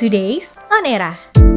Today's On Era.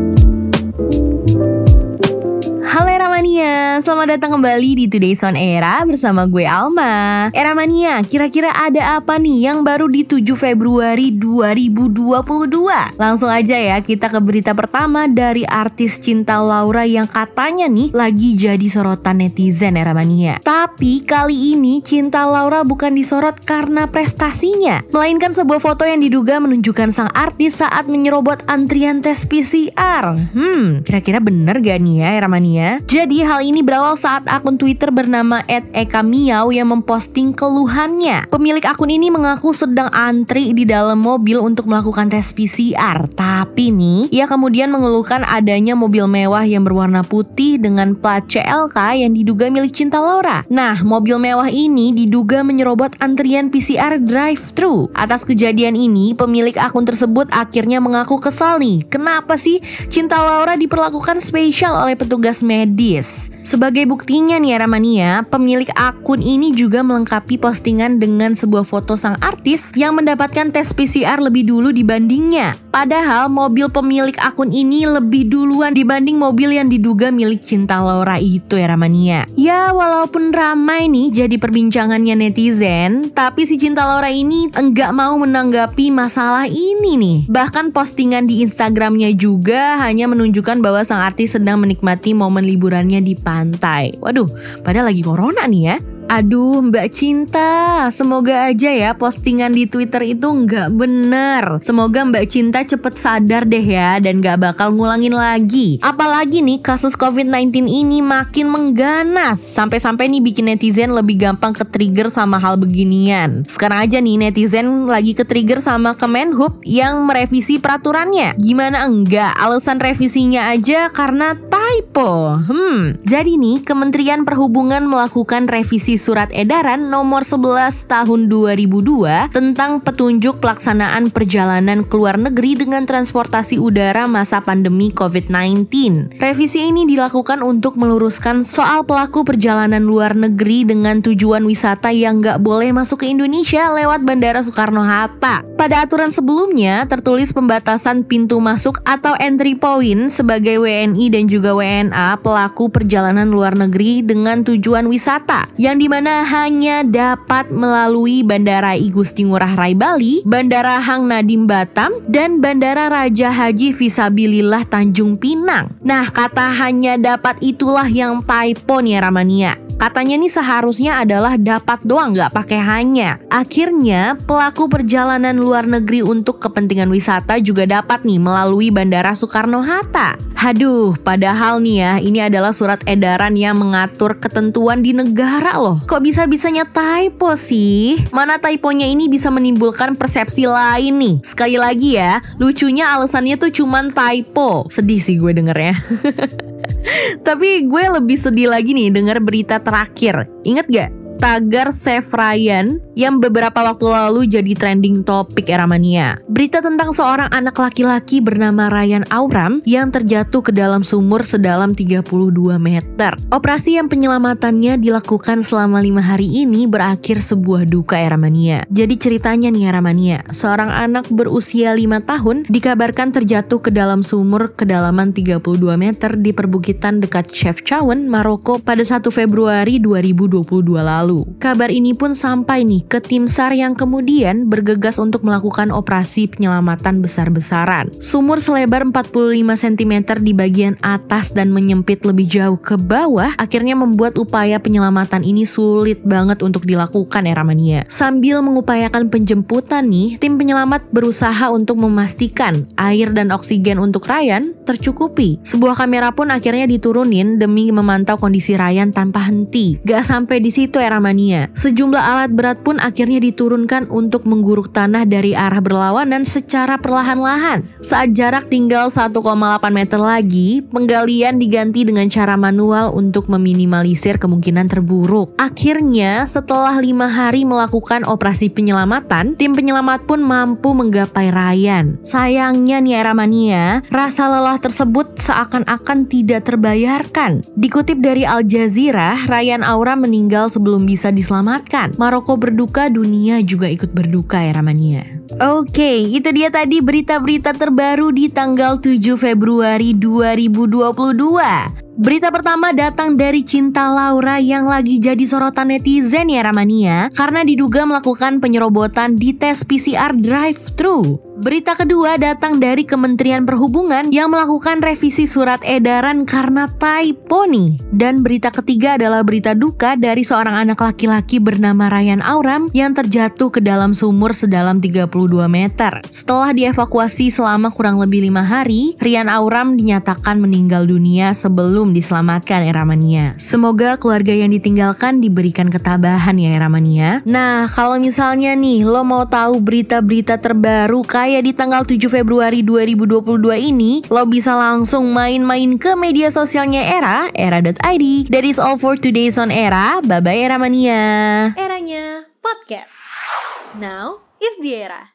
Eramania, selamat datang kembali di Today's On Era bersama gue Alma Eramania, kira-kira ada apa nih yang baru di 7 Februari 2022? Langsung aja ya, kita ke berita pertama dari artis Cinta Laura yang katanya nih lagi jadi sorotan netizen Eramania Tapi kali ini Cinta Laura bukan disorot karena prestasinya Melainkan sebuah foto yang diduga menunjukkan sang artis saat menyerobot antrian tes PCR Hmm, kira-kira bener gak nih ya Eramania? Jadi hal ini berawal saat akun Twitter bernama @ekamiau yang memposting keluhannya. Pemilik akun ini mengaku sedang antri di dalam mobil untuk melakukan tes PCR. Tapi nih, ia kemudian mengeluhkan adanya mobil mewah yang berwarna putih dengan plat CLK yang diduga milik Cinta Laura. Nah, mobil mewah ini diduga menyerobot antrian PCR drive-thru. Atas kejadian ini, pemilik akun tersebut akhirnya mengaku kesal nih. Kenapa sih Cinta Laura diperlakukan spesial oleh petugas medis. Sebagai buktinya nih Ramania, pemilik akun ini juga melengkapi postingan dengan sebuah foto sang artis yang mendapatkan tes PCR lebih dulu dibandingnya. Padahal mobil pemilik akun ini lebih duluan dibanding mobil yang diduga milik Cinta Laura itu ya Ramania. Ya walaupun ramai nih jadi perbincangannya netizen, tapi si Cinta Laura ini enggak mau menanggapi masalah ini nih. Bahkan postingan di Instagramnya juga hanya menunjukkan bahwa sang artis sedang menikmati momen liburannya di pantai. Waduh, padahal lagi corona nih ya. Aduh Mbak Cinta, semoga aja ya postingan di Twitter itu nggak bener. Semoga Mbak Cinta cepet sadar deh ya dan nggak bakal ngulangin lagi. Apalagi nih kasus COVID-19 ini makin mengganas. Sampai-sampai nih bikin netizen lebih gampang ke-trigger sama hal beginian. Sekarang aja nih netizen lagi ke-trigger sama Kemenhub yang merevisi peraturannya. Gimana enggak? Alasan revisinya aja karena typo. Hmm, jadi nih Kementerian Perhubungan melakukan revisi surat edaran nomor 11 tahun 2002 tentang petunjuk pelaksanaan perjalanan ke luar negeri dengan transportasi udara masa pandemi COVID-19. Revisi ini dilakukan untuk meluruskan soal pelaku perjalanan luar negeri dengan tujuan wisata yang nggak boleh masuk ke Indonesia lewat Bandara Soekarno-Hatta. Pada aturan sebelumnya tertulis pembatasan pintu masuk atau entry point sebagai WNI dan juga WNA pelaku perjalanan luar negeri dengan tujuan wisata yang di mana hanya dapat melalui Bandara I Gusti Ngurah Rai Bali, Bandara Hang Nadim Batam, dan Bandara Raja Haji Visabilillah Tanjung Pinang. Nah, kata hanya dapat itulah yang typo nih Ramania. Katanya nih seharusnya adalah dapat doang nggak pakai hanya. Akhirnya pelaku perjalanan luar negeri untuk kepentingan wisata juga dapat nih melalui Bandara Soekarno-Hatta. Haduh, padahal nih ya ini adalah surat edaran yang mengatur ketentuan di negara loh. Kok bisa-bisanya typo sih? Mana typonya ini bisa menimbulkan persepsi lain nih. Sekali lagi ya, lucunya alasannya tuh cuman typo. Sedih sih gue dengernya. Tapi gue lebih sedih lagi nih dengar berita terakhir. Ingat gak? Tagar Save Ryan yang beberapa waktu lalu jadi trending topik era mania. Berita tentang seorang anak laki-laki bernama Ryan Auram yang terjatuh ke dalam sumur sedalam 32 meter. Operasi yang penyelamatannya dilakukan selama lima hari ini berakhir sebuah duka era mania. Jadi ceritanya nih era mania, seorang anak berusia 5 tahun dikabarkan terjatuh ke dalam sumur kedalaman 32 meter di perbukitan dekat Chefchaouen, Maroko pada 1 Februari 2022 lalu lalu. Kabar ini pun sampai nih ke tim SAR yang kemudian bergegas untuk melakukan operasi penyelamatan besar-besaran. Sumur selebar 45 cm di bagian atas dan menyempit lebih jauh ke bawah akhirnya membuat upaya penyelamatan ini sulit banget untuk dilakukan Eramania. Sambil mengupayakan penjemputan nih, tim penyelamat berusaha untuk memastikan air dan oksigen untuk Ryan tercukupi. Sebuah kamera pun akhirnya diturunin demi memantau kondisi Ryan tanpa henti. Gak sampai di situ Era Mania. Sejumlah alat berat pun akhirnya diturunkan untuk mengguruk tanah dari arah berlawanan secara perlahan-lahan. Saat jarak tinggal 1,8 meter lagi, penggalian diganti dengan cara manual untuk meminimalisir kemungkinan terburuk. Akhirnya, setelah lima hari melakukan operasi penyelamatan, tim penyelamat pun mampu menggapai Ryan. Sayangnya nih rasa lelah tersebut seakan-akan tidak terbayarkan. Dikutip dari Al Jazeera, Ryan Aura meninggal sebelum bisa diselamatkan. Maroko berduka, dunia juga ikut berduka ya Ramania. Oke, itu dia tadi berita-berita terbaru di tanggal 7 Februari 2022. Berita pertama datang dari Cinta Laura yang lagi jadi sorotan netizen ya Ramania karena diduga melakukan penyerobotan di tes PCR drive-thru. Berita kedua datang dari Kementerian Perhubungan yang melakukan revisi surat edaran karena typo nih. Dan berita ketiga adalah berita duka dari seorang anak laki-laki bernama Ryan Auram yang terjatuh ke dalam sumur sedalam 32 meter. Setelah dievakuasi selama kurang lebih lima hari, Ryan Auram dinyatakan meninggal dunia sebelum diselamatkan Eramania. Semoga keluarga yang ditinggalkan diberikan ketabahan ya Eramania. Nah, kalau misalnya nih lo mau tahu berita-berita terbaru kayak di tanggal 7 Februari 2022 ini, lo bisa langsung main-main ke media sosialnya Era, era.id. That is all for today's on Era. Bye-bye Era Mania. Eranya podcast. Now is the era.